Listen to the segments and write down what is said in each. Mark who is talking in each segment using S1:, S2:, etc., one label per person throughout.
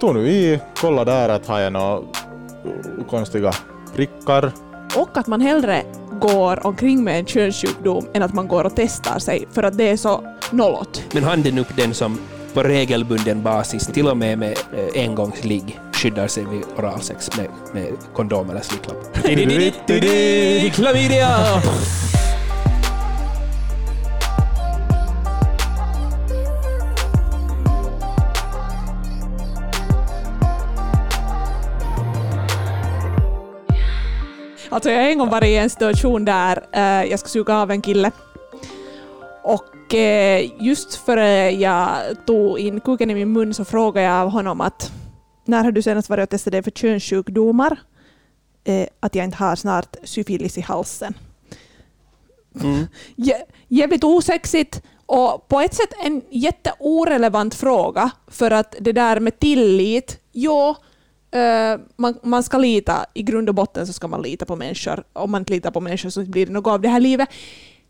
S1: tog nu i, kolla där att har jag några konstiga prickar.
S2: Och att man hellre går omkring med en könssjukdom än att man går och testar sig för att det är så nollot.
S3: Men han är nog den som på regelbunden basis, till och med med eh, engångsligg, skyddar sig vid oralsex med, med kondom eller slicklapp. Klamydia!
S2: Alltså jag har en gång varit i en situation där eh, jag ska suga av en kille. Och eh, just före jag tog in kuken i min mun så frågade jag honom att när har du senast varit och testat dig för könssjukdomar? Eh, att jag inte har snart syfilis i halsen.
S3: Mm.
S2: Jä- Jävligt osexigt och på ett sätt en jätteorelevant fråga för att det där med tillit, ja, eh, man, man ska lita, i grund och botten så ska man lita på människor. Om man inte litar på människor så blir det något av det här livet.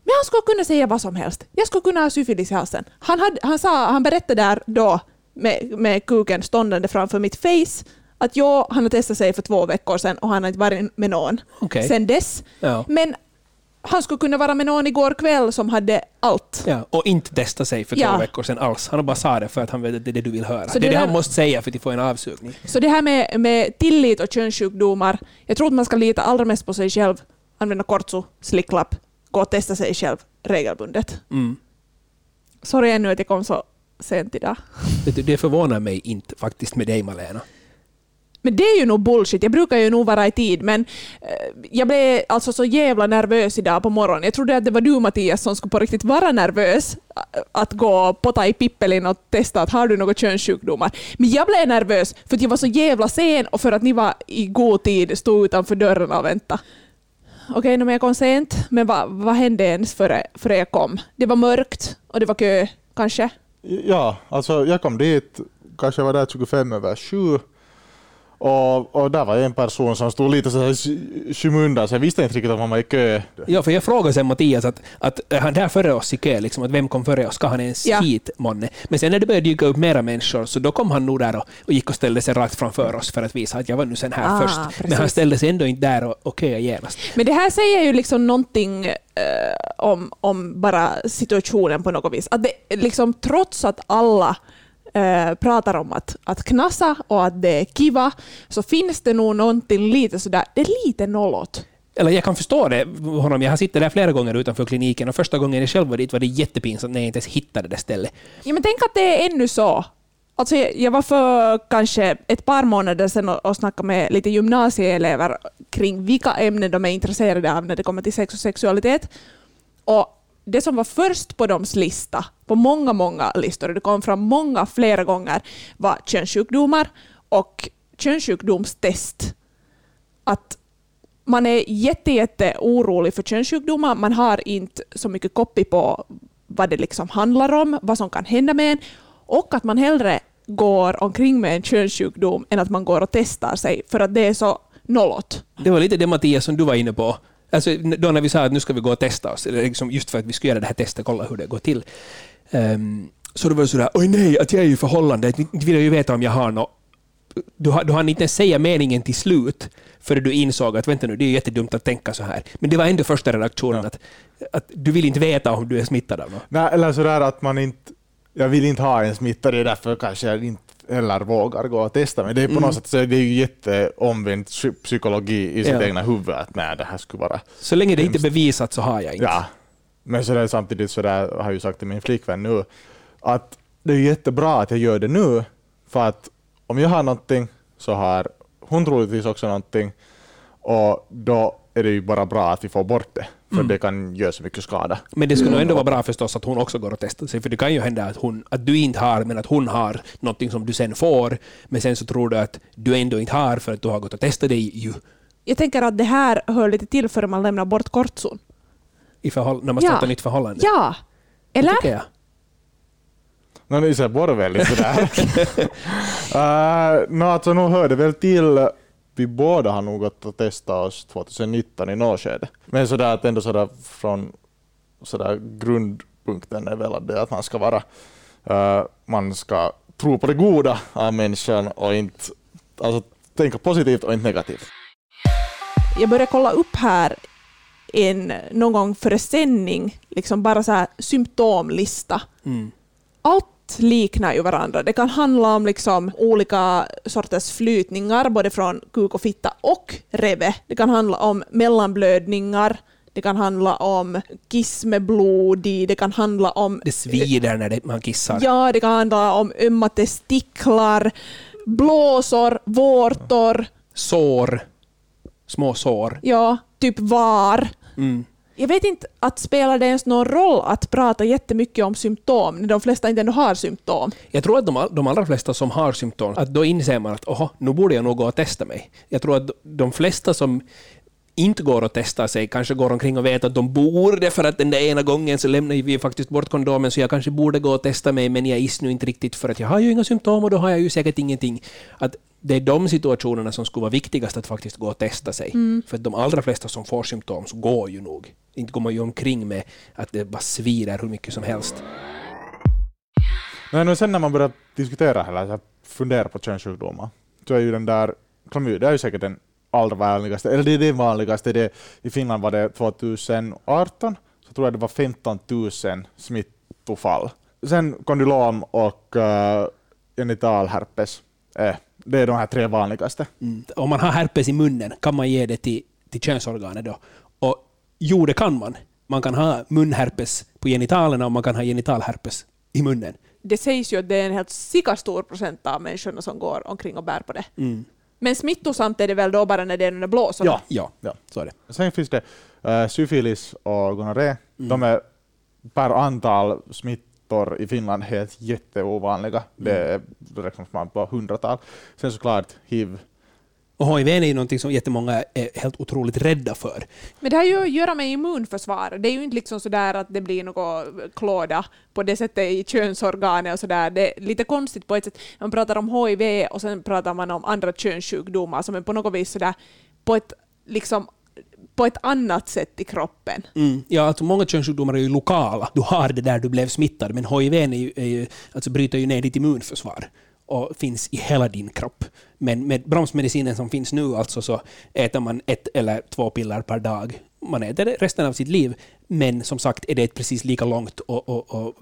S2: Men han skulle kunna säga vad som helst. Jag skulle kunna ha syfilis i halsen. Han, hade, han, sa, han berättade där då med, med kuken ståndande framför mitt face att ja, han har testat sig för två veckor sedan och han har inte varit med någon
S3: Okej.
S2: sedan dess.
S3: Ja.
S2: Men han skulle kunna vara med någon igår kväll som hade allt.
S3: Ja, och inte testa sig för
S2: Ja.
S3: två veckor sedan alls. Han har bara sa det för att han vet att det är det du vill höra.
S2: Så
S3: det är
S2: det
S3: det han måste säga för att få en avsugning.
S2: Så det här med, med tillit och könssjukdomar, jag tror att man ska lita allra mest på sig själv, använda kortso, slicklapp, gå och testa sig själv regelbundet.
S3: Mm.
S2: Sorry ännu att jag kom så sent idag.
S3: Du, Det förvånar mig inte faktiskt med dig Malena.
S2: Men det är ju nog bullshit. Jag brukar ju nog vara i tid, men eh, jag blev alltså så jävla nervös idag på morgonen. Jag trodde att det var du Mattias som skulle på riktigt vara nervös eh, att gå och potta i pippelin och testa att har du några könssjukdomar. Men jag blev nervös för att jag var så jävla sen och för att ni var i god tid stod utanför dörren och väntade. Okej, okay, jag kom sent, men vad, vad hände ens före, före jag kom? Det var mörkt och det var kö, kanske?
S1: Ja, alltså jag kom dit, kanske var där 25 över 7. Och, och där var en person som stod lite så här skymundan, så jag visste inte riktigt om han var i kö.
S3: Ja, för jag frågade sen Mattias att, att är han där före oss i kö, liksom, att vem kom före oss? Ska han ens
S2: Ja.
S3: hit, månne? Men sen när det började dyka upp mera människor, så då kom han nog där och, och gick och ställde sig rakt framför oss för att visa att jag var nu sen här
S2: Ah,
S3: först. Men
S2: precis.
S3: han ställde sig ändå inte där och, och köade genast.
S2: Men det här säger ju liksom någonting eh, om, om bara situationen på något vis. Att det, liksom, trots att alla eh, pratar om att, att knasa och att det är kiva, så finns det nog någonting lite sådär, det är lite nollot.
S3: Eller jag kan förstå det honom. Jag har suttit där flera gånger utanför kliniken och första gången jag själv var dit var det jättepinsamt när jag inte ens hittade det stället.
S2: Ja, men tänk att det är ännu så. Alltså, jag, var för kanske ett par månader sedan och, och snackade med lite gymnasieelever kring vilka ämnen de är intresserade av när det kommer till sex och sexualitet. Och det som var först på deras lista, på många, många listor, och det kom fram många flera gånger, var könssjukdomar och könssjukdomstest. Att man är jätte, jätte orolig för könssjukdomar. Man har inte så mycket koppling på vad det liksom handlar om, vad som kan hända med en. Och att man hellre går omkring med en könssjukdom än att man går och testar sig, för att det är så nollot.
S3: Det var lite det Mattias som du var inne på. Alltså, då när vi sa att nu ska vi gå och testa oss, liksom just för att vi ska göra det här testet, kolla hur det går till. Ehm, så då var det sådär, oj nej, att jag är förhållande, att inte vill jag ju veta om jag har något. Du, du hann inte ens säga meningen till slut, för du insåg att vänta nu, det är jättedumt att tänka så här. Men det var ändå första reaktionen,
S1: Ja.
S3: att, att du vill inte veta om du är smittad av något.
S1: Nej, eller sådär att man inte, jag vill inte ha en smitta, det är därför kanske jag inte heller vågar gå och testa. Men det är på
S3: Mm.
S1: något sätt så är det ju jätteomvänd psy- psykologi i sitt
S3: Ja.
S1: egna huvud, att nej, det här skulle vara
S3: Så länge det inte är bevisat så har jag inte.
S1: Ja, men så där, samtidigt så där, har jag ju sagt till min flickvän nu att det är jättebra att jag gör det nu, för att om jag har någonting så har hon troligtvis också någonting och då är det ju bara bra att vi får bort det, för
S3: Mm.
S1: det kan göra så mycket skada.
S3: Men det skulle nog ändå vara bra förstås att hon också går och testar sig, för det kan ju hända att, hon, att du inte har, men att hon har någonting som du sen får, men sen så tror du att du ändå inte har för att du har gått och testat dig ju
S2: Jag tänker att det här hör lite till före man lämnar bort kortson.
S3: i förhåll- när man
S2: Ja.
S3: startar nytt förhållande.
S2: Ja!
S3: Det
S2: Eller?
S3: tycker jag.
S1: No, ni ser båda väldigt sådär. uh, no, alltså, nu hör det väl till, vi båda har nog gått och testat oss 2019 i något skede. Men sådär att ändå sådär från sådär grundpunkten är väl att, det, att man ska vara, uh, man ska tro på det goda av människan och inte alltså, tänka positivt och inte negativt.
S2: Jag började kolla upp här en någon gång före sändning, liksom bara så här symptomlista.
S3: Mm.
S2: Allt liknar ju varandra. Det kan handla om liksom olika sorters flytningar, både från kuk och fitta och reve. Det kan handla om mellanblödningar, det kan handla om kiss med blod i, det kan handla om...
S3: Det svider när det, man kissar.
S2: Ja, det kan handla om ömma testiklar, blåsor, vårtor,
S3: Sår. Små sår.
S2: ja, typ var.
S3: Mm.
S2: Jag vet inte att spelar det ens någon roll att prata jättemycket om symptom när de flesta inte ändå har symptom.
S3: Jag tror att de, de allra flesta som har symptom, att då inser man att oha, nu borde jag nog gå och testa mig. Jag tror att de flesta som inte går och testar sig kanske går omkring och vet att de borde för att den där ena gången så lämnade vi faktiskt bort kondomen så jag kanske borde gå och testa mig men jag is nu inte riktigt för att jag har ju inga symptom och då har jag ju säkert ingenting. Att det är de situationerna som skulle vara viktigast att faktiskt gå och testa sig. För att de allra flesta som får symptom så går ju nog. Inte går man ju omkring med att det bara svider hur mycket som helst.
S1: Men nu sen när man börjar diskutera eller fundera på könssjukdomar så är ju den där klamydia är ju säkert den allra vanligaste, eller det är det vanligaste. Det, I Finland var det 2018, så tror jag det var 15 000 smittofall. Sen kondylom och uh, genitalherpes. Eh, det är de här tre vanligaste.
S3: Mm. Om man har herpes i munnen, kan man ge det till, till könsorganet då? Och jo, det kan man. Man kan ha munherpes på genitalerna och man kan ha genitalherpes i munnen.
S2: Det sägs ju att det är en helt sika stor procent av människorna som går omkring och bär på det.
S3: Mm.
S2: Men smittosamt är det väl då bara när det är de där blåsorna?
S1: Ja.
S3: Ja,
S1: Ja.
S3: så är det.
S1: Sen finns det uh, syfilis och gonorré.
S3: Mm.
S1: De är per antal smittor i Finland helt jätteovanliga. Det är räknas man på hundratal. Sen såklart hiv.
S3: Och HIV är ju någonting som jättemånga är helt otroligt rädda för.
S2: Men det har ju att göra med immunförsvar. Det är ju inte liksom sådär att det blir något klåda på det sättet i könsorganet och sådär. Det är lite konstigt på ett sätt. Man pratar om HIV och sen pratar man om andra könssjukdomar som är på något vis sådär på ett, liksom, på ett annat sätt i kroppen.
S3: Mm. Ja, alltså många könssjukdomar är ju lokala. Du har det där du blev smittad, men HIV är ju, är ju, alltså bryter ju ner ditt immunförsvar och finns i hela din kropp. Men med bromsmedicinen som finns nu alltså så äter man ett eller två piller per dag. Man äter det resten av sitt liv, men som sagt är det ett precis lika långt och, och, och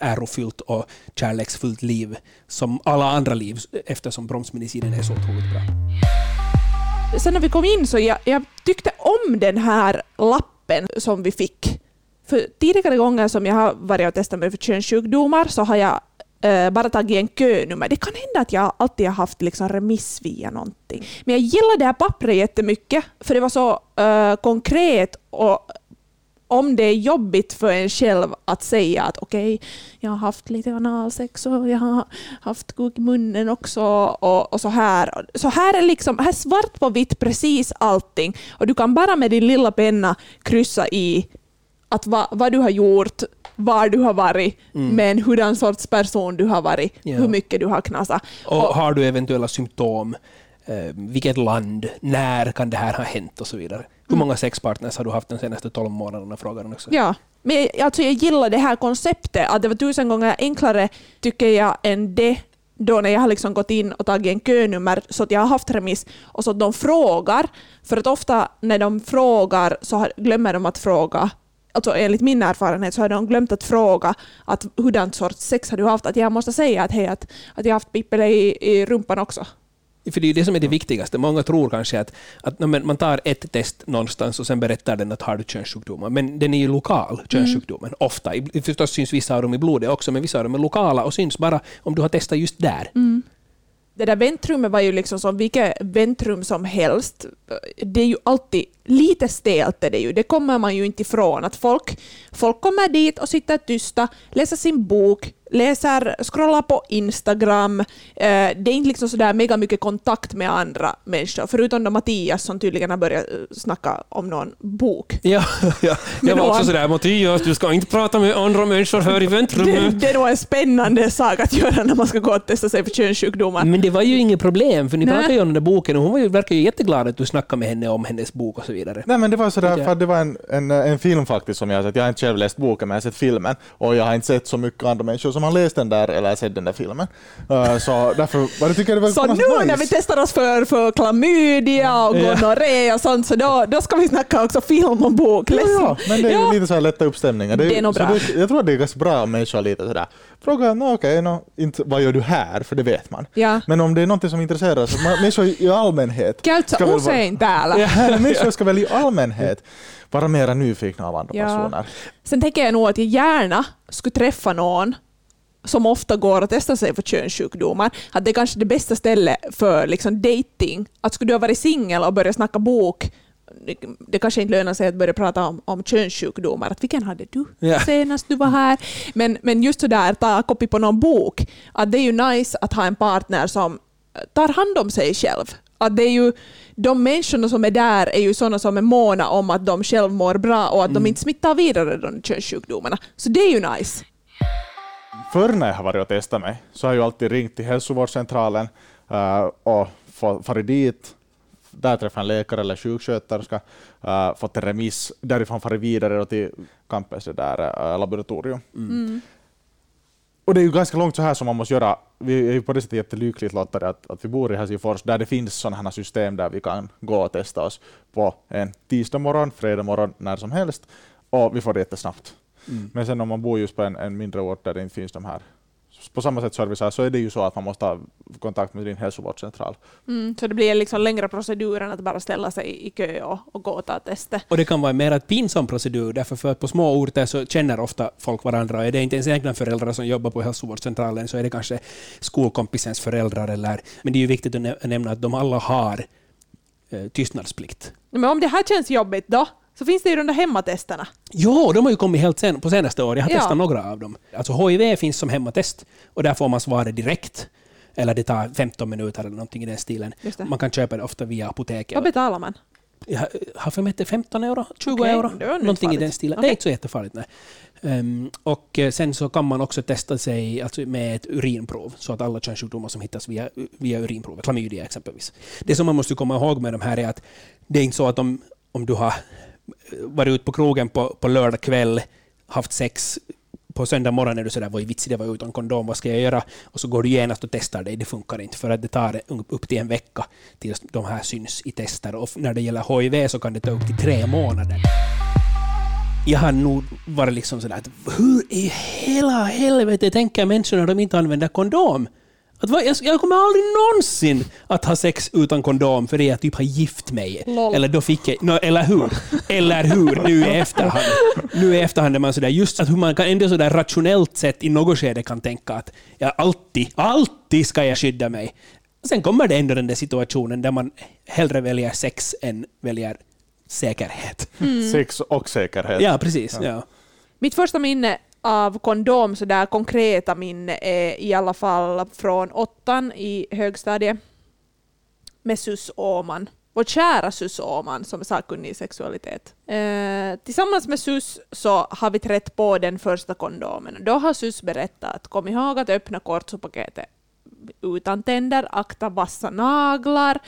S3: ärofyllt och kärleksfullt liv som alla andra liv eftersom bromsmedicinen är så otroligt bra.
S2: Sen när vi kom in så jag, jag tyckte om den här lappen som vi fick. För tidigare gånger som jag har varit och testat mig för könssjukdomar så har jag eh, bara tagit en könummer. Det kan hända att jag alltid har haft liksom remiss via någonting. Men jag gillar det här pappret jättemycket för det var så eh, konkret och om det är jobbigt för en själv att säga att okej, jag har haft lite analsex och jag har haft kuk i munnen också och, och så här. Så här är liksom här är svart på vitt precis allting och du kan bara med din lilla penna kryssa i att va, vad du har gjort, var du har varit, med en hurdan sorts person du har varit,
S3: Ja.
S2: hur mycket du har knasat.
S3: Och
S2: Och-
S3: har du eventuella symptom? Eh, vilket land? När kan det här ha hänt? Och så vidare. Hur många sexpartners har du haft de senaste 12 månaderna? Frågar hon också.
S2: Ja, men alltså jag gillar det här konceptet, att det var tusen gånger enklare tycker jag än det då när jag har liksom gått in och tagit en könummer så att jag har haft remiss och så att de frågar. För att ofta när de frågar så har, glömmer de att fråga. Alltså enligt min erfarenhet så har de glömt att fråga att hurdant sorts sex har du haft? Att jag måste säga att hej, att, att jag har haft pippele i, i rumpan också.
S3: För det är ju det som är det viktigaste. Många tror kanske att, att no, man tar ett test någonstans och sen berättar den att har du könssjukdomar. Men den är ju lokal, könssjukdomen. Ofta. I- Förstås syns vissa av dem i blodet också, men vissa av dem är lokala och syns bara om du har testat just där.
S2: det där väntrummet var ju liksom som vilket väntrum som helst. Det är ju alltid lite stelt är det ju. Det kommer man ju inte ifrån. Att folk, folk kommer dit och sitter tysta, läser sin bok, läser, scrollar på Instagram. Eh, det är inte liksom sådär mega mycket kontakt med andra människor, förutom då Mattias som tydligen har börjat eh, snacka om någon bok.
S3: Ja, ja. Jag var också sådär Mattias, du ska inte prata med andra människor här i
S2: Det,
S3: väntrummet.
S2: det är nog en spännande sak att göra när man ska gå och testa sig för könssjukdomar.
S3: Men det var ju inget problem, för ni pratade ju om den där boken och hon var ju, verkar ju jätteglad att du snackade med henne om hennes bok och så vidare. Vidare.
S1: Nej men det var sådär, för det var en, en, en film faktiskt som jag har sett. Jag har inte själv läst boken men jag har sett filmen. Och jag har inte sett så mycket andra människor som har läst den där eller sett den där filmen. Uh, så därför var det, tycker jag det var
S2: Så nu
S1: sätt
S2: när vi
S1: nice.
S2: testar oss för, för klamydia och
S3: Ja.
S2: gonorré och sånt, så då, då ska vi snacka också film och bok.
S1: Ja, ja, men det är
S2: Ja.
S1: lite så här lätta upp stämningen.
S2: Det är nog bra.
S1: Det, jag tror att det är ganska bra om människor lite sådär frågar, no, okej, no, inte, vad gör du här? För det vet man.
S2: Ja.
S1: Men om det är något som intresserar så man, människor i allmänhet vara-
S2: usein täällä?
S1: Ja, människor ska väl i allmänhet vara mera nyfikna av andra
S2: Ja.
S1: personer.
S2: Sen tänker jag nog att jag gärna skulle träffa någon som ofta går och testar sig för könssjukdomar. Att det är kanske det bästa stället för liksom dating. Att skulle du ha varit singel och börjat snacka bok, det, kanske inte lönar sig att börja prata om, om könssjukdomar. Att vilken hade du senast du var här? Men, men just sådär, ta kopi på någon bok. Att det är ju nice att ha en partner som tar hand om sig själv. Att det är ju, de människorna som är där är ju sådana som är måna om att de själv mår bra och att de inte smittar vidare de könssjukdomarna. Så det är ju nice.
S1: Förr när jag har varit och testat mig så har jag alltid ringt till hälsovårdscentralen uh, och farit dit. Där träffat en läkare eller sjuksköterska, uh, fått en remiss, därifrån farit vidare då till campus, det där uh, laboratorium.
S2: Mm.
S1: Och det är ju ganska långt så här som man måste göra. Vi är ju på det sättet jättelyckligt lottade att, att vi bor i Helsingfors där det finns sådana här system där vi kan gå och testa oss på en tisdag morgon, fredag morgon, när som helst. Och vi får det jättesnabbt.
S3: Mm.
S1: Men sen om man bor just på en, en mindre ort där det inte finns de här på samma sätt service här, så är det ju så att man måste ha kontakt med din hälsovårdscentral.
S2: Mm, så det blir liksom längre procedur än att bara ställa sig i kö och, och gå och ta testet.
S3: Och det kan vara mer ett pinsam procedur, därför för att på små orter så känner ofta folk varandra. Och är det inte ens egna föräldrar som jobbar på hälsovårdscentralen så är det kanske skolkompisens föräldrar. Eller, men det är ju viktigt att nä- nämna att de alla har eh, tystnadsplikt.
S2: Men om det här känns jobbigt då, så finns det ju de där hemmatesterna.
S3: Jo, de har ju kommit helt sen, på senaste år. Jag har
S2: Ja.
S3: testat några av dem. Alltså HIV finns som hemmatest och där får man svaret direkt. Eller det tar 15 minuter eller någonting i den stilen.
S2: Det.
S3: Man kan köpa det ofta via apoteket.
S2: Vad betalar man?
S3: Jag har för mig att det är 15 euro, 20
S2: Okej,
S3: euro,
S2: det
S3: någonting i
S2: farligt.
S3: den stilen. Det
S2: Okej.
S3: är inte så jättefarligt. Nej. Ehm, och eh, sen så kan man också testa sig alltså med ett urinprov, så att alla könssjukdomar som hittas via, via urinprovet, klamydia exempelvis. Det som man måste komma ihåg med de här är att det är inte så att om, om du har varit ute på krogen på, på lördag kväll, haft sex på söndag morgon är du sådär, vad är vitsen, det var utan kondom, vad ska jag göra? Och så går du genast och testar dig, det funkar inte, för att det tar upp till en vecka tills de här syns i tester. Och när det gäller HIV så kan det ta upp till tre månader. Jag har nog varit liksom sådär, att hur i hela helvete tänker människor när de inte använder kondom? Att vad, jag, jag kommer aldrig någonsin att ha sex utan kondom för det jag typ har gift mig.
S2: Lol.
S3: Eller då fick jag... No, eller hur? Eller hur? Nu i efterhand. Nu i efterhand är man sådär, just att hur man kan ändå sådär rationellt sett i något skede kan tänka att jag alltid, alltid ska jag skydda mig. Sen kommer det ändå den där situationen där man hellre väljer sex än väljer säkerhet.
S1: Sex och säkerhet.
S3: Ja, precis. Ja.
S2: Mitt första minne av kondom, så där konkreta minne, eh, är i alla fall från åttan i högstadiet med Sus Åman. Vår kära Sus Åman som är sakkunnig i sexualitet. Eh, tillsammans med Sus så har vi trätt på den första kondomen. Då har Sus berättat att kom ihåg att öppna kortsopaketet utan tänder, akta vassa naglar,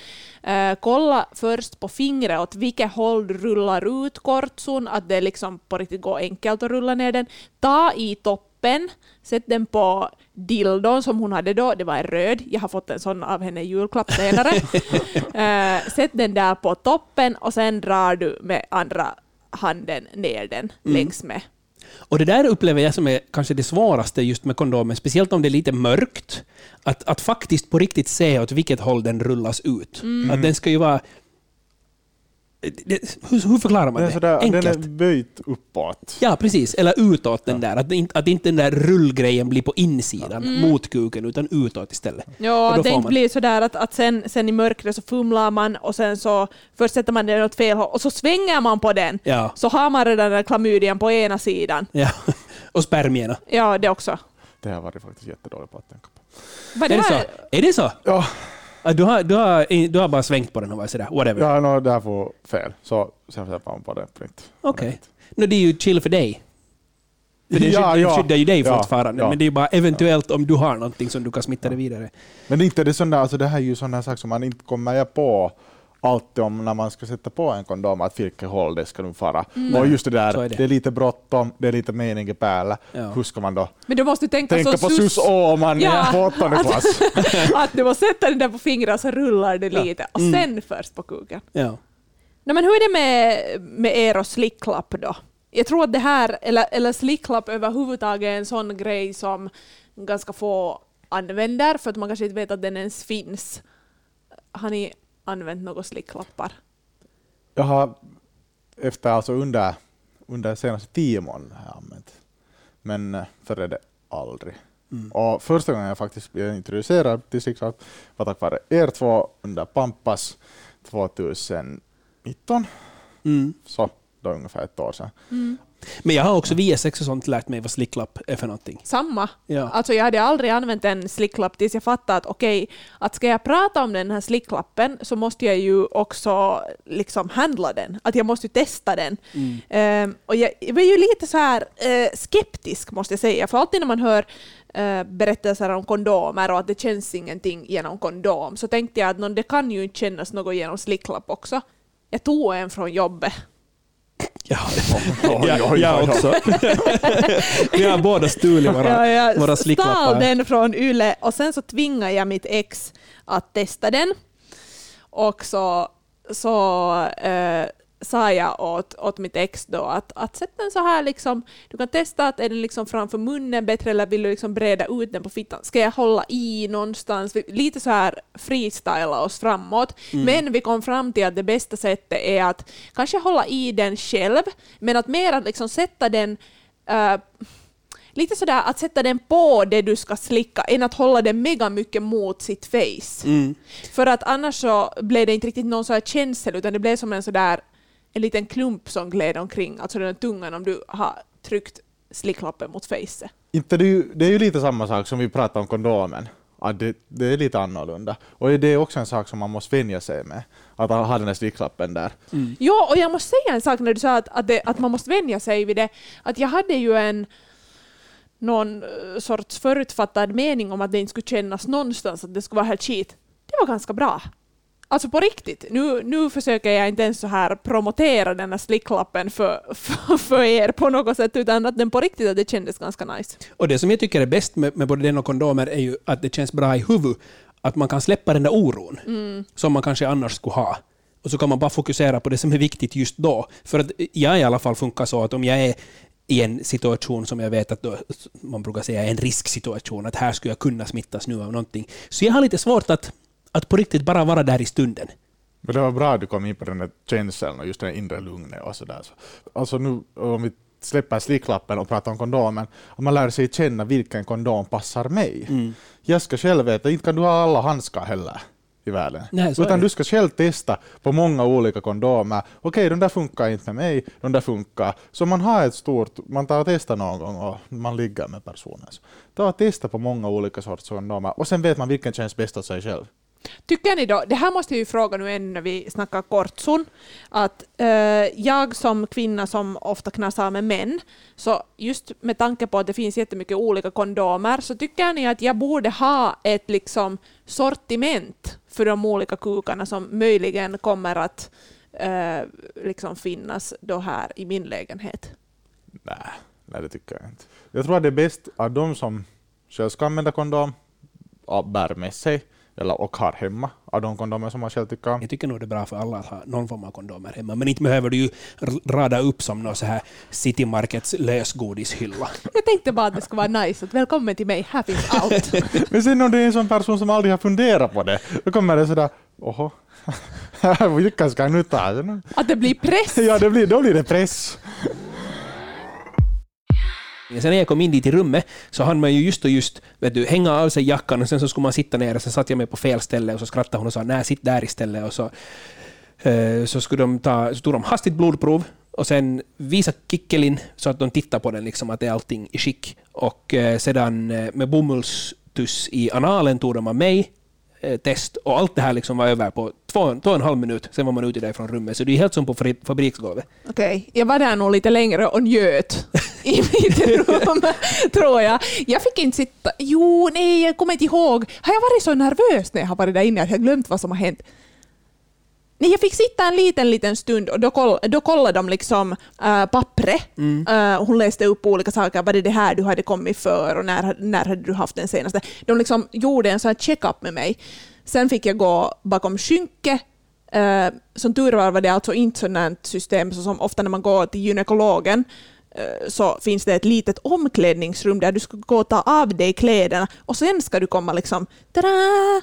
S2: eh, kolla först på fingret åt vilket håll du rullar ut kortson, att det liksom på riktigt går enkelt att rulla ner den. Ta i toppen, sätt den på dildon som hon hade då, det var en röd, jag har fått en sån av henne i julklapp senare. eh, sätt den där på toppen och sen drar du med andra handen ner den längs med.
S3: Och det där upplever jag som är kanske det svåraste just med kondomen, speciellt om det är lite mörkt. Att, att faktiskt på riktigt se åt vilket håll den rullas ut. Att den ska ju vara... Det, hur, hur förklarar man
S1: Den är,
S3: det?
S1: sådär, den
S3: Enkelt.
S1: är böjt uppåt.
S3: Ja, precis. Eller utåt den där. Att, inte- att inte den där rullgrejen blir på insidan mot kuken, utan utåt istället.
S2: Ja, att det inte
S3: man-
S2: blir sådär att, att sen, sen i mörkret så fumlar man och sen så först sätter man den åt fel håll och så svänger man på den.
S3: Ja.
S2: Så har man redan den där klamydian på ena sidan.
S3: ja. Och spermierna.
S2: Ja, det också.
S1: Det har jag varit faktiskt jättedålig på att tänka på.
S3: Är det så?
S2: här-
S3: Är det så?
S1: Ja,
S3: du, har, du, har, du har bara svängt på den och varit sådär, whatever.
S1: ja no, det här får fel. Så sen sätter man på det på nytt.
S3: Okej. No, det är ju chill för dig. För det
S1: Ja,
S3: skyddar,
S1: ja.
S3: skyddar ju dig
S1: Ja,
S3: fortfarande.
S1: ja.
S3: Men det är ju bara eventuellt om du har någonting som du kan smitta det vidare.
S1: Men inte det, där, alltså det här är ju sådana saker som man inte kommer på alltid om när man ska sätta på en kondom, att vilket håll det ska nu fara. Och just det där,
S3: är
S1: det.
S3: det.
S1: är lite bråttom, det är lite mening i päällä.
S3: Ja.
S1: Hur ska man då
S2: Men du måste tänka,
S1: tänka på sus Åman
S2: Ja.
S1: på åttonde klass?
S2: att du måste sätta den där på fingrar så rullar det
S1: Ja.
S2: lite och
S3: Mm.
S2: sen först på kuken.
S3: Ja.
S2: Nej, men hur är det med, med er och slicklapp då? Jag tror att det här, eller, eller slicklapp överhuvudtaget är en sån grej som ganska få använder för att man kanske inte vet att den ens finns. Har ni använt några slicklappar?
S1: Jag har efter alltså under, under de senaste tio månaderna har jag använt. Men eh, före det aldrig.
S3: Mm.
S1: Och första gången jag faktiskt blev introducerad till slicklapp var tack vare er två under Pampas 2019,
S3: Mm.
S1: så då ungefär ett år sedan.
S3: Men jag har också via sex och sånt lärt mig vad slicklapp är för någonting.
S2: Samma.
S3: Ja.
S2: Alltså jag hade aldrig använt en slicklapp tills jag fattade att okej, att ska jag prata om den här slicklappen så måste jag ju också liksom handla den. Att jag måste ju testa den.
S3: Mm.
S2: Ehm, och jag, var ju lite så här eh, skeptisk måste jag säga, för alltid när man hör eh, berättelser om kondomer och att det känns ingenting genom kondom så tänkte jag att det kan ju inte kännas något genom slicklapp också. Jag tog en från jobbet.
S3: Ja, jag
S1: oj.
S3: också. Vi har båda stulit våra,
S2: Ja,
S3: våra
S2: jag stal
S3: slicklappar.
S2: den från Yle och sen så tvingade jag mitt ex att testa den. Och så, så eh, sa jag åt, åt mitt ex då att, att sätt den så här liksom, du kan testa att är den liksom framför munnen bättre eller vill du liksom breda ut den på fittan? Ska jag hålla i någonstans? Lite så här freestyla oss framåt. Men vi kom fram till att det bästa sättet är att kanske hålla i den själv, men att mer att liksom sätta den eh, lite sådär att sätta den på det du ska slicka än att hålla den mega mycket mot sitt face.
S3: Mm.
S2: För att annars så blev det inte riktigt någon sån här känsel utan det blev som en sådär en liten klump som gled omkring, alltså den tungan om du har tryckt slicklappen mot.
S1: Inte det, är ju, det är ju lite samma sak som vi pratade om kondomen. Att det, det är lite annorlunda. Och det är också en sak som man måste vänja sig med. Att ha den här slicklappen där.
S3: Mm.
S2: Ja, och jag måste säga en sak när du sa att, att, det, att man måste vänja sig vid det. Att jag hade ju en någon eh, sorts förutfattad mening om att det inte skulle kännas någonstans att det skulle vara helt skit. Det var ganska bra. Alltså på riktigt. Nu, nu försöker jag inte ens så här promotera den här slicklappen för, för, för er på något sätt, utan att den på riktigt att det kändes ganska nice.
S3: Och det som jag tycker är bäst med, med både den och kondomer är ju att det känns bra i huvudet. Att man kan släppa den där oron som man kanske annars skulle ha. Och så kan man bara fokusera på det som är viktigt just då. För att jag i alla fall funkar så att om jag är i en situation som jag vet att då, man brukar säga är en risksituation, att här skulle jag kunna smittas nu av någonting. Så jag har lite svårt att, att på riktigt bara vara där i stunden.
S1: Men det var bra att du kom in på den där känslan och just det inre lugnet och sådär. Så, alltså nu om vi släpper slicklappen och pratar om kondomen, att man lär sig känna vilken kondom passar mig.
S3: Mm.
S1: Jag ska själv veta, inte kan du ha alla handskar heller i världen.
S3: Nej,
S1: Utan du ska själv testa på många olika kondomer. Okej, de där funkar inte med mig, de där funkar. Så man har ett stort, man tar och testar någon gång och man ligger med personen. Ta och testa på många olika sorters kondomer och sen vet man vilken känns bäst åt sig själv.
S2: Tycker ni då, det här måste jag ju fråga nu ännu när vi snackar kortson, att eh, jag som kvinna som ofta knasar med män, så just med tanke på att det finns jättemycket olika kondomer, så tycker ni att jag borde ha ett liksom sortiment för de olika kukarna som möjligen kommer att eh, liksom finnas då här i min lägenhet?
S1: Nej, nej, det tycker jag inte. Jag tror att det är bäst att de som själv ska använda kondom bär med sig eller, och har hemma av de kondomer som man själv tycker om.
S3: Jag tycker nog det är bra för alla att ha någon form av kondomer hemma. Men inte behöver du ju rada upp som någon så här City Markets lösgodishylla.
S2: Jag tänkte bara att det skulle vara nice, att välkommen till mig, här finns allt.
S1: Men sen om det är en sån person som aldrig har funderat på det, då kommer det sådär, oho, vilka ska jag nu ta?
S2: Att det blir press.
S1: Ja, det blir, då blir det press.
S3: Sen när jag kom in dit i rummet så hann man ju just och just vet du, hänga av sig jackan och sen så skulle man sitta ner och så satt jag mig på fel ställe och så skrattade hon och sa nej, sitt där istället och så, eh, så, skulle de ta, så tog de hastigt blodprov och sen visa kickelin så att de tittar på den, liksom, att det är allting i skick. Och eh, sedan eh, med bomullstuss i analen tog de av mig test och allt det här liksom var över på två, två och en halv minut. Sen var man ute därifrån rummet. Så det är helt som på fabri- fabriksgolvet.
S2: Okej, jag var där nog lite längre och njöt i mitt rum, tror jag. Jag fick inte sitta... Jo, nej, jag kommer inte ihåg. Har jag varit så nervös när jag har varit där inne att jag glömt vad som har hänt? Nej, jag fick sitta en liten, liten stund och då, koll, då kollade de liksom äh, pappret. Äh, hon läste upp olika saker, vad är det här du hade kommit för och när, när hade du haft den senaste. De liksom gjorde en sån här check-up med mig. Sen fick jag gå bakom skynke. Äh, som tur var var det alltså inte sådant system så som ofta när man går till gynekologen så finns det ett litet omklädningsrum där du ska gå och ta av dig kläderna och sen ska du komma liksom tada,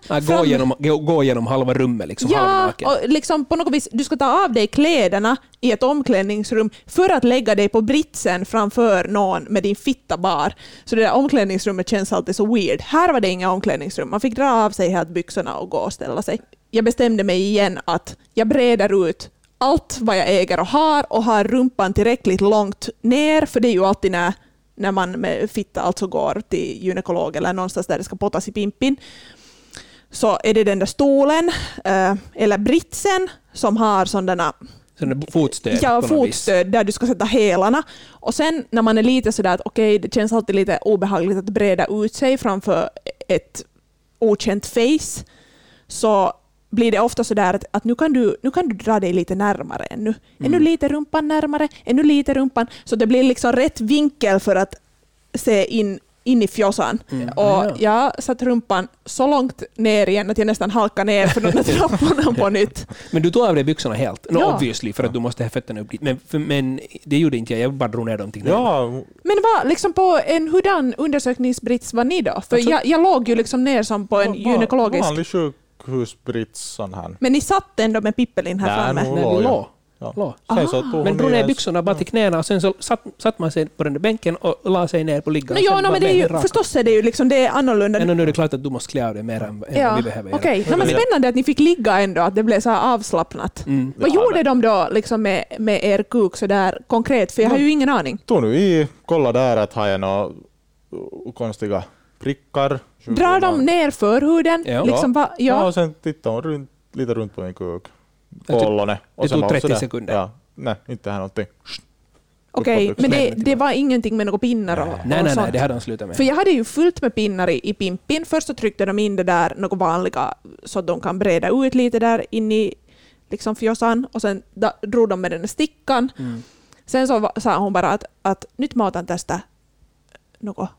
S3: Ja, gå, genom, gå, gå genom halva rummet, liksom
S2: Ja,
S3: halvnaken.
S2: och liksom på något vis, du ska ta av dig kläderna i ett omklädningsrum för att lägga dig på britsen framför någon med din fitta bar. Så det där omklädningsrummet känns alltid så weird. Här var det inga omklädningsrum. Man fick dra av sig helt byxorna och gå och ställa sig. Jag bestämde mig igen att jag breder ut allt vad jag äger och har och har rumpan tillräckligt långt ner, för det är ju alltid när, när man med fitta alltså går till gynekolog eller någonstans där det ska pottas i pimpin så är det den där stolen eh, eller britsen som har sådana
S3: Sådana fotstöd
S2: ja, fotstöd där du ska sätta hälarna. Och sen när man är lite sådär att okej, det känns alltid lite obehagligt att breda ut sig framför ett okänt face, så blir det ofta sådär att, att nu, kan du, nu kan du dra dig lite närmare ännu.
S3: Mm.
S2: Ännu lite rumpan närmare, ännu lite rumpan. Så det blir liksom rätt vinkel för att se in, in i fjossan.
S3: Mm.
S2: Och
S3: Ja.
S2: jag satt rumpan så långt ner igen att jag nästan halkade ner för de där trapporna på nytt.
S3: Men du tog av dig byxorna helt? No,
S2: Ja.
S3: Obviously, för att du måste ha fötterna upp dit. Men, för, men det gjorde inte jag, jag bara drog ner dem till.
S1: Ja,
S2: Men vad, liksom på en hurdan undersökningsbrits var ni då? För
S3: Alltså-
S2: jag, jag låg ju liksom ner som på en
S1: va-
S2: gynekologisk...
S1: Vanlig sjukhusbrits sån här.
S2: Men ni satt ändå med Pippelin här
S1: Nej,
S2: framme?
S3: Nej,
S1: jag.
S3: låg.
S1: Ja. Sen så tog
S3: Men drog ner byxorna bara till knäna och sen så satt, satt man sig på den där bänken och la sig ner på liggan.
S2: No, jo, no, men det är ju,
S3: raka.
S2: förstås är det ju liksom, det är annorlunda.
S3: Men nu är det klart att du måste klä av dig mer än,
S2: ja,
S3: vi behöver göra.
S2: okej. No, men spännande att ni fick ligga ändå, att det blev så här avslappnat.
S3: Mm.
S2: Vad
S1: Ja,
S2: gjorde
S1: det-
S2: de då liksom med, med er kuk så där konkret? För jag har ju ingen aning.
S1: Tog nu i, kolla där att har jag några konstiga prickar.
S2: Drar de ner förhuden?
S3: Ja.
S2: Liksom, va,
S1: Ja.
S2: ja.
S1: och sen tittade hon runt, lite runt på min kuk. Kollade. Och
S3: det tog
S1: var
S3: 30
S1: sådär.
S3: sekunder.
S1: Ja, nej, inte här någonting.
S2: Okej,
S1: uppåt
S2: men det, det var ingenting med några pinnar och, och
S3: Nej, nej, nej, det hade de slutat med.
S2: För jag hade ju fullt med pinnar i, i pimpin. Först så tryckte de in det där något vanliga så att de kan breda ut lite där in i liksom fjossan och sen da, drog de med den där stickan.
S3: Mm.
S2: Sen så sa hon bara att, att nyt mä otan tästä något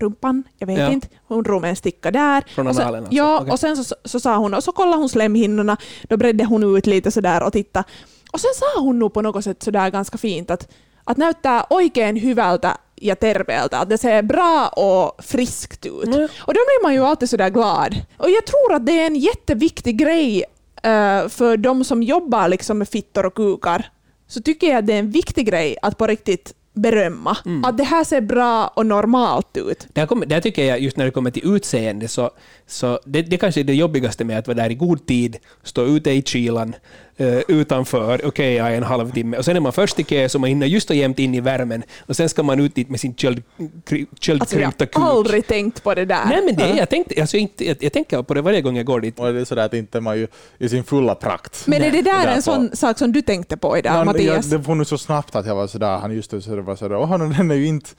S2: rumpan, jag vet
S3: Ja.
S2: inte. Hon drog med en sticka där.
S3: Från
S2: och sen,
S3: analen alltså?
S2: Ja,
S3: Okej.
S2: och sen så, så sa hon, och så kollade hon slemhinnorna, då bredde hon ut lite sådär och titta. Och sen sa hon nog på något sätt sådär ganska fint att, att näyttää oikein hyvältä ja terveeltä, att det ser bra och friskt ut.
S3: Mm.
S2: Och då blir man ju alltid sådär glad. Och jag tror att det är en jätteviktig grej eh, för de som jobbar liksom med fittor och kukar. Så tycker jag att det är en viktig grej att på riktigt berömma.
S3: Mm.
S2: Att det här ser bra och normalt ut.
S3: Där, kommer, där tycker jag, just när det kommer till utseende, så, så det, det kanske är det jobbigaste med att vara där i god tid, stå ute i kylan, eh, utanför, okej, jag är en halvtimme, och sen är man först i kö, så man hinner just och jämt in i värmen, och sen ska man ut dit med sin köld- kry-
S2: Alltså jag
S3: köldkrympta kuk.
S2: har aldrig tänkt på det där.
S3: Nej, men det, jag, tänkte, alltså, jag, jag tänker på det varje gång jag går dit.
S1: Och det är sådär att inte man ju i sin fulla prakt.
S2: Men är det där
S1: där
S2: en
S1: på-
S2: sån sak som du tänkte på idag,
S1: Ja,
S2: Mattias?
S1: Jag, det var nog så snabbt att jag var sådär, han just det, så det var sådär, och han, den är ju inte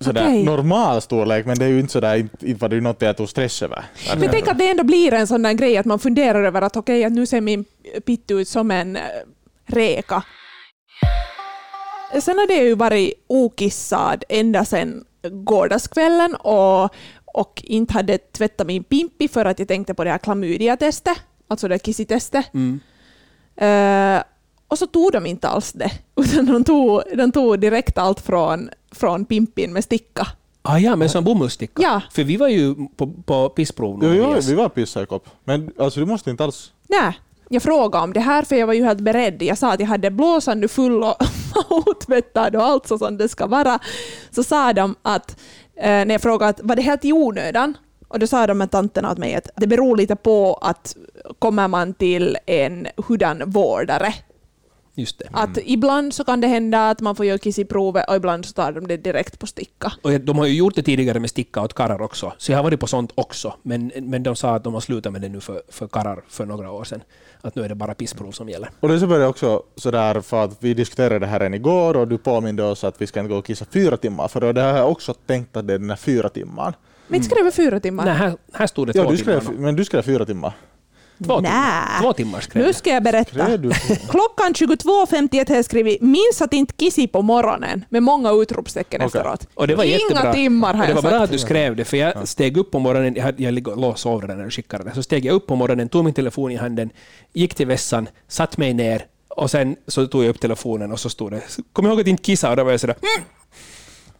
S1: sådär
S2: Okej.
S1: normal storlek, men det är ju inte sådär, inte, var det ju något jag tog stress över.
S2: Men tänk att det ändå blir en sån där grej att man funderar över att okej, att nu ser min pitt ut som en eh, räka. Sen har det ju varit okissad ända sedan gårdagskvällen och, och inte hade tvättat min pimpi för att jag tänkte på det här klamydia-testet, alltså det kissitestet.
S3: Mm.
S2: Eh, och så tog de inte alls det, utan de tog, de tog direkt allt från, från pimpin med sticka.
S3: Ah, ja, med en sån bomullssticka.
S2: Ja.
S3: För vi var ju på, på pissprov.
S1: Jo, jo, vi var pissa i kopp. Men alltså du måste inte alls...
S2: Nej, jag frågade om det här för jag var ju helt beredd. Jag sa att jag hade blåsan nu full och otvättad och allt så som det ska vara. Så sa de att, eh, när jag frågade att var det helt i onödan? Och då sa de med tanterna åt mig att det beror lite på att kommer man till en hurdan vårdare.
S3: Just det.
S2: Att ibland så kan det hända att man får göra kissiprovet och ibland så tar de det direkt på sticka.
S3: Och de har ju gjort det tidigare med sticka åt karrar också, så jag har varit på sånt också. Men, men de sa att de har slutat med det nu för, för karrar för några år sedan. Att nu är det bara pissprov som gäller.
S1: Och det så började också sådär, för att vi diskuterade det här än igår och du påminde oss att vi ska inte gå och kissa fyra timmar, för då det har jag också tänkt att det är den här fyra timmar.
S2: Men inte vara fyra timmar?
S3: Nej, här, här stod det
S1: Ja,
S3: två
S1: du skrev,
S3: timmar.
S1: men du skrev fyra timmar.
S3: Två,
S2: Nä.
S3: timmar. Två timmar skrev
S2: Nu
S3: jag.
S2: ska jag berätta. Klockan 22.51 har jag skrivit “Minns att inte kissi på morgonen” med många utropstecken
S1: Okej.
S2: efteråt.
S3: Och det var
S2: Inga
S3: jättebra.
S2: timmar har
S3: Och det
S2: jag
S3: var bra
S2: sagt.
S3: att du skrev det, för jag steg upp på morgonen, jag, jag låg och sov redan när du skickade det, så steg jag upp på morgonen, tog min telefon i handen, gick till vässan, satt mig ner och sen så tog jag upp telefonen och så stod det ”Kom ihåg att inte kissa” och då var jag sådär mm.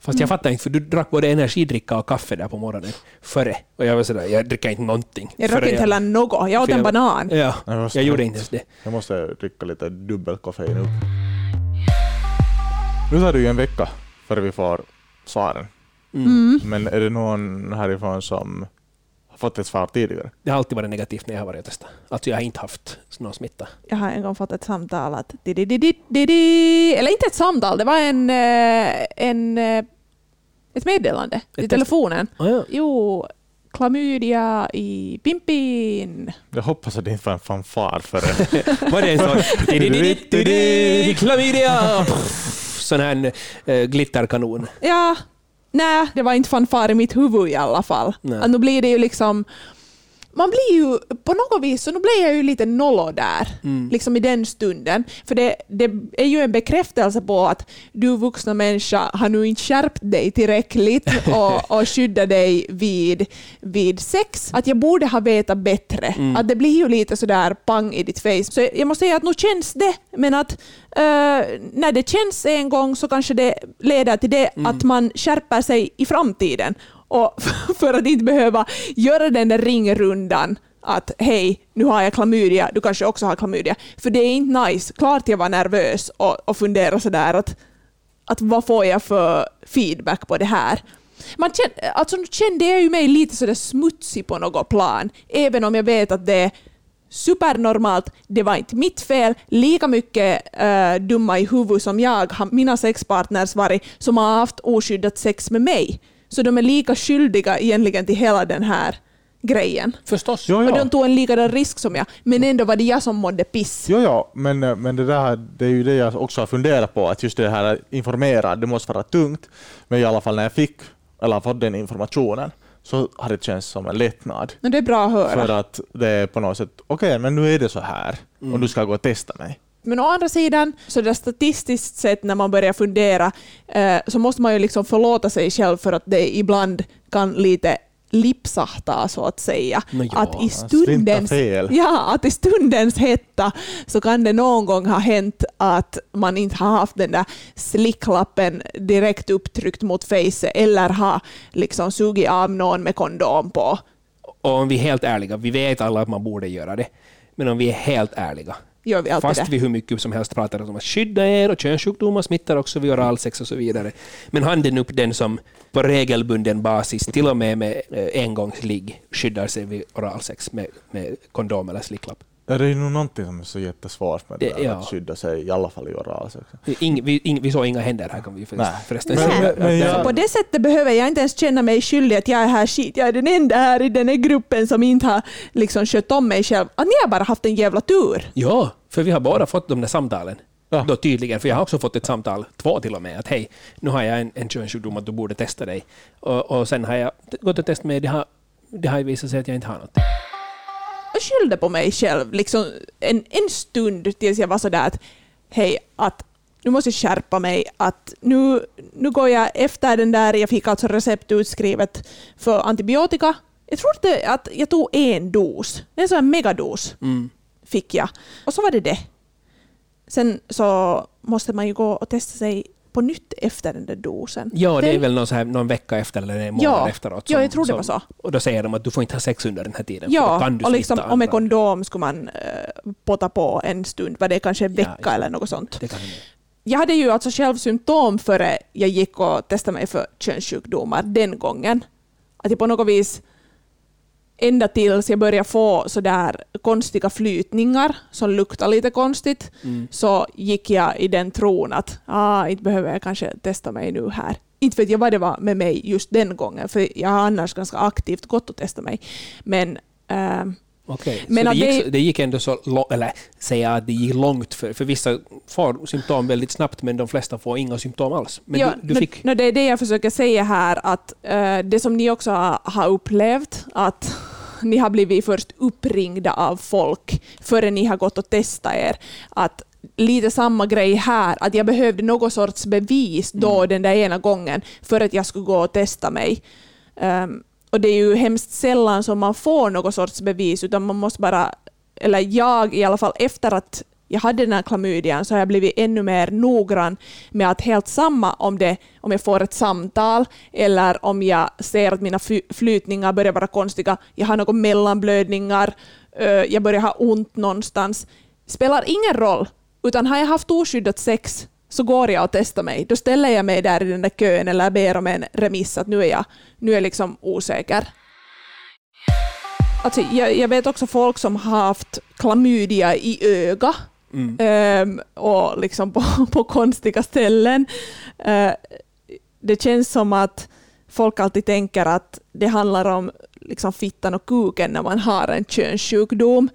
S3: Fast jag fattar inte, för du drack både energidricka och kaffe där på morgonen före. Och jag var sådär, jag dricker inte någonting.
S2: Jag drack inte heller något. Jag åt en banan.
S3: Ja,
S1: Jag måste-
S3: jag gjorde inte ens det.
S1: Jag måste dricka lite dubbelkoffein upp. Nu tar det ju en vecka före vi får svaren.
S2: Mm.
S1: Men är det någon härifrån som har fått ett svar tidigare?
S3: Det har alltid varit negativt när jag har varit och testat. Alltså jag har inte haft någon smitta.
S2: Jag har en gång fått ett samtal att eller inte ett samtal, det var en, eh, en eh, ett meddelande i
S3: test.
S2: telefonen.
S3: Oh, ja.
S2: Jo, klamydia i pimpin.
S1: Jag hoppas att det inte var en fanfar för det.
S3: Var det en sån... Klamydia! Sån här eh, glitterkanon.
S2: Ja, nej, det var inte fanfar i mitt huvud i alla fall.
S3: Nej.
S2: Att nu blir det ju liksom man blir ju på något vis, så nu blir jag ju lite nollo där,
S3: Mm.
S2: liksom i den stunden. För det, det är ju en bekräftelse på att du vuxna människa har nu inte skärpt dig tillräckligt och, och skyddat dig vid, vid sex. Att jag borde ha vetat bättre.
S3: Mm.
S2: Att det blir ju lite sådär pang i ditt face. Så jag måste säga att nu känns det, men att eh, när det känns en gång så kanske det leder till det
S3: Mm.
S2: att man skärper sig i framtiden. Och för att inte behöva göra den där ringrundan att hej, nu har jag klamydia, du kanske också har klamydia. För det är inte nice. Klart jag var nervös och, och funderade sådär att, att vad får jag för feedback på det här. Man kände, alltså nu kände jag ju mig lite sådär smutsig på något plan, även om jag vet att det är supernormalt, det var inte mitt fel, lika mycket äh, dumma i huvudet som jag mina sexpartners varit som har haft oskyddat sex med mig. Så de är lika skyldiga egentligen till hela den här grejen.
S3: Förstås.
S1: Jo,
S2: Och
S1: ja.
S2: de tog en likadan risk som jag, men ändå var det jag som mådde piss.
S1: Jo, ja, men, men det, där, det är ju det jag också har funderat på, att just det här att informera, det måste vara tungt. Men i alla fall när jag fick, eller fått den informationen, så har det känts som en lättnad.
S2: Men det är bra att höra.
S1: För att det är på något sätt, okej, men nu är det så här, och du ska gå och testa mig.
S2: Men å andra sidan, så där statistiskt sett när man börjar fundera, eh, så måste man ju liksom förlåta sig själv för att det ibland kan lite lipsahta så att säga.
S3: Ja,
S2: att, i
S1: slinta
S2: stundens, ja, att i stundens hetta så kan det någon gång ha hänt att man inte har haft den där slicklappen direkt upptryckt mot facet eller har liksom sugit av någon med kondom på.
S3: Och om vi är helt ärliga, vi vet alla att man borde göra det. Men om vi är helt ärliga,
S2: Gör vi alltid
S3: fast
S2: det?
S3: vi hur mycket som helst pratar om att skydda er och könssjukdomar smittar också vid oralsex och så vidare. Men handen upp den som på regelbunden basis, till och med med eh, engångsligg, skyddar sig vid oralsex med, med kondom eller slicklapp.
S1: Ja, det är nog någonting som är så jättesvårt med det,
S3: Det- ja.
S1: att skydda sig, i alla fall i oralsex.
S3: Ing, vi, ing, vi såg inga händer här kan vi förresten, förresten
S1: Men-
S3: säga.
S1: men- men jag-
S2: på det sättet behöver jag inte ens känna mig skyldig att jag är här skit. Jag är den enda här i den här gruppen som inte har liksom skött om mig själv. Att ni har bara haft en jävla tur.
S3: Ja, för vi har båda fått de där samtalen.
S1: Ja.
S3: Då tydligen, för jag har också fått ett samtal, två till och med, att hej, nu har jag en, en könssjukdom att du borde testa dig. Och, och sen har jag gått och testat mig, det har, det har ju visat sig att jag inte har något.
S2: Jag skyllde på mig själv liksom en, en stund tills jag var sådär att hej, att nu måste jag skärpa mig. Att nu, nu går jag efter den där, jag fick alltså recept utskrivet för antibiotika. Jag tror att, det, att jag tog en dos, en sån här megados.
S3: Mm.
S2: fick jag. Och så var det det. Sen så måste man ju gå och testa sig på nytt efter den där dosen.
S3: Ja, det är väl någon, här, någon vecka efter eller en månad
S2: Ja.
S3: efteråt.
S2: Ja, jag tror det var så.
S3: Och då säger de att du får inte ha sex under den här tiden.
S2: Ja,
S3: kan du
S2: och, liksom, med
S3: andra.
S2: kondom skulle man uh, potta på en stund, var det kanske en
S3: Ja,
S2: vecka
S3: exakt.
S2: eller något sånt.
S3: Det kan hända.
S2: Jag hade ju alltså själv symptom före jag gick och testade mig för könssjukdomar den gången. Att jag på något vis ända tills jag började få sådär konstiga flytningar som luktar lite konstigt
S3: Mm.
S2: så gick jag i den tron att ah, inte behöver jag kanske testa mig nu här. Inte vet jag vad det var med mig just den gången, för jag har annars ganska aktivt gått och testat mig. Men ehm,
S3: Okej,
S2: Men
S3: så det, gick,
S2: det-
S3: så- det gick ändå så långt, eller säga att det gick långt, för, för vissa får symptom väldigt snabbt men de flesta får inga symptom alls. Men
S2: ja,
S3: du, du fick...
S2: nå, det är det jag försöker säga här, att eh, det som ni också har, har upplevt, att ni har blivit först uppringda av folk före ni har gått och testat er. Att lite samma grej här, att jag behövde någon sorts bevis då
S3: Mm.
S2: den där ena gången för att jag skulle gå och testa mig. Ehm, och det är ju hemskt sällan som man får någon sorts bevis, utan man måste bara, eller jag i alla fall efter att jag hade den här klamydian så har jag blivit ännu mer noggrann med att helt samma om, det, om jag får ett samtal eller om jag ser att mina flytningar börjar vara konstiga, jag har några mellanblödningar, jag börjar ha ont någonstans. spelar ingen roll, utan har jag haft oskyddat sex så går jag och testar mig. Då ställer jag mig där i den där kön eller ber om en remiss att nu är jag, nu är jag liksom osäker. Alltså, jag, jag vet också folk som har haft klamydia i öga
S3: Mm.
S2: ehm, och liksom på, på konstiga ställen. Eh, det känns som att folk alltid tänker att det handlar om liksom fittan och kuken när man har en könssjukdom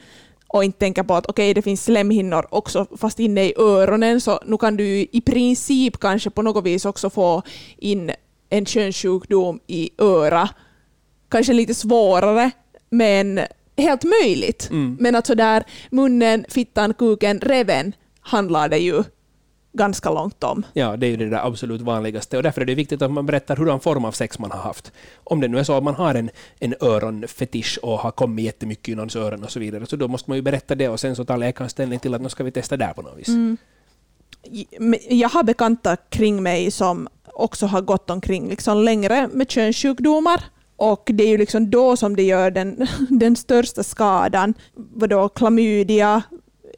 S2: och inte tänker på att okej, det finns slemhinnor också fast inne i öronen, så nu kan du i princip kanske på något vis också få in en könssjukdom i öra. Kanske lite svårare, men helt möjligt.
S3: Mm.
S2: Men att sådär munnen, fittan, kuken, reven handlar det ju ganska långt om.
S3: Ja, det är ju det där absolut vanligaste och därför är det viktigt att man berättar hurdan form av sex man har haft. Om det nu är så att man har en, en öronfetisch och har kommit jättemycket i någons öron och så vidare, så då måste man ju berätta det och sen så tar läkaren ställning till att nu ska vi testa där på något vis.
S2: Mm. Jag har bekanta kring mig som också har gått omkring liksom längre med könssjukdomar. Och det är ju liksom då som det gör den, den största skadan. Vadå, klamydia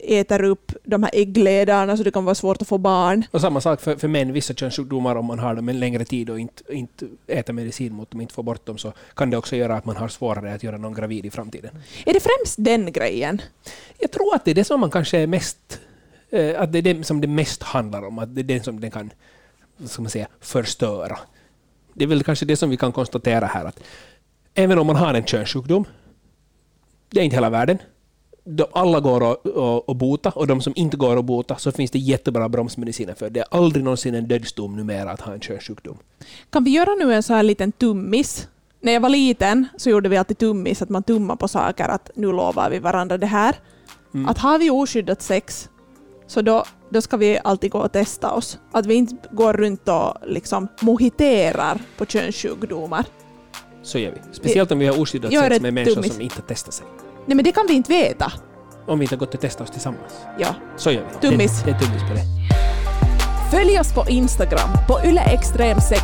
S2: äter upp de här äggledarna så det kan vara svårt att få barn.
S3: Och samma sak för, för män, vissa könssjukdomar, om man har dem en längre tid och inte, inte äter medicin mot dem, inte får bort dem, så kan det också göra att man har svårare att göra någon gravid i framtiden.
S2: Är det främst den grejen?
S3: Jag tror att det är det som man kanske är mest... Eh, att det är det som det mest handlar om, att det är det som den kan ska man säga, förstöra. Det är väl kanske det som vi kan konstatera här, att även om man har en könssjukdom, det är inte hela världen. De, alla går att, bota och de som inte går att bota så finns det jättebra bromsmediciner för. Det är aldrig någonsin en dödsdom numera att ha en könssjukdom.
S2: Kan vi göra nu en så här liten tummis? När jag var liten så gjorde vi alltid tummis, att man tummar på saker, att nu lovar vi varandra det här.
S3: Mm.
S2: Att har vi oskyddat sex, så då, då ska vi alltid gå och testa oss. Att vi inte går runt och liksom mohiterar på könssjukdomar.
S3: Så gör vi. Speciellt om vi har oskyddat sex med människor
S2: tummis.
S3: som inte testar sig.
S2: Nej men det kan vi inte veta.
S3: Om vi inte har gått och testat oss tillsammans.
S2: Ja.
S3: Så gör vi.
S2: Tummis.
S3: Det, det är tummis på det.
S2: Följ oss på Instagram, på yleextrem6.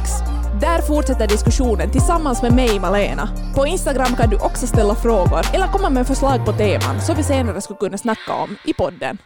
S2: Där fortsätter diskussionen tillsammans med mig, Malena. På Instagram kan du också ställa frågor eller komma med förslag på teman som vi senare skulle kunna snacka om i podden.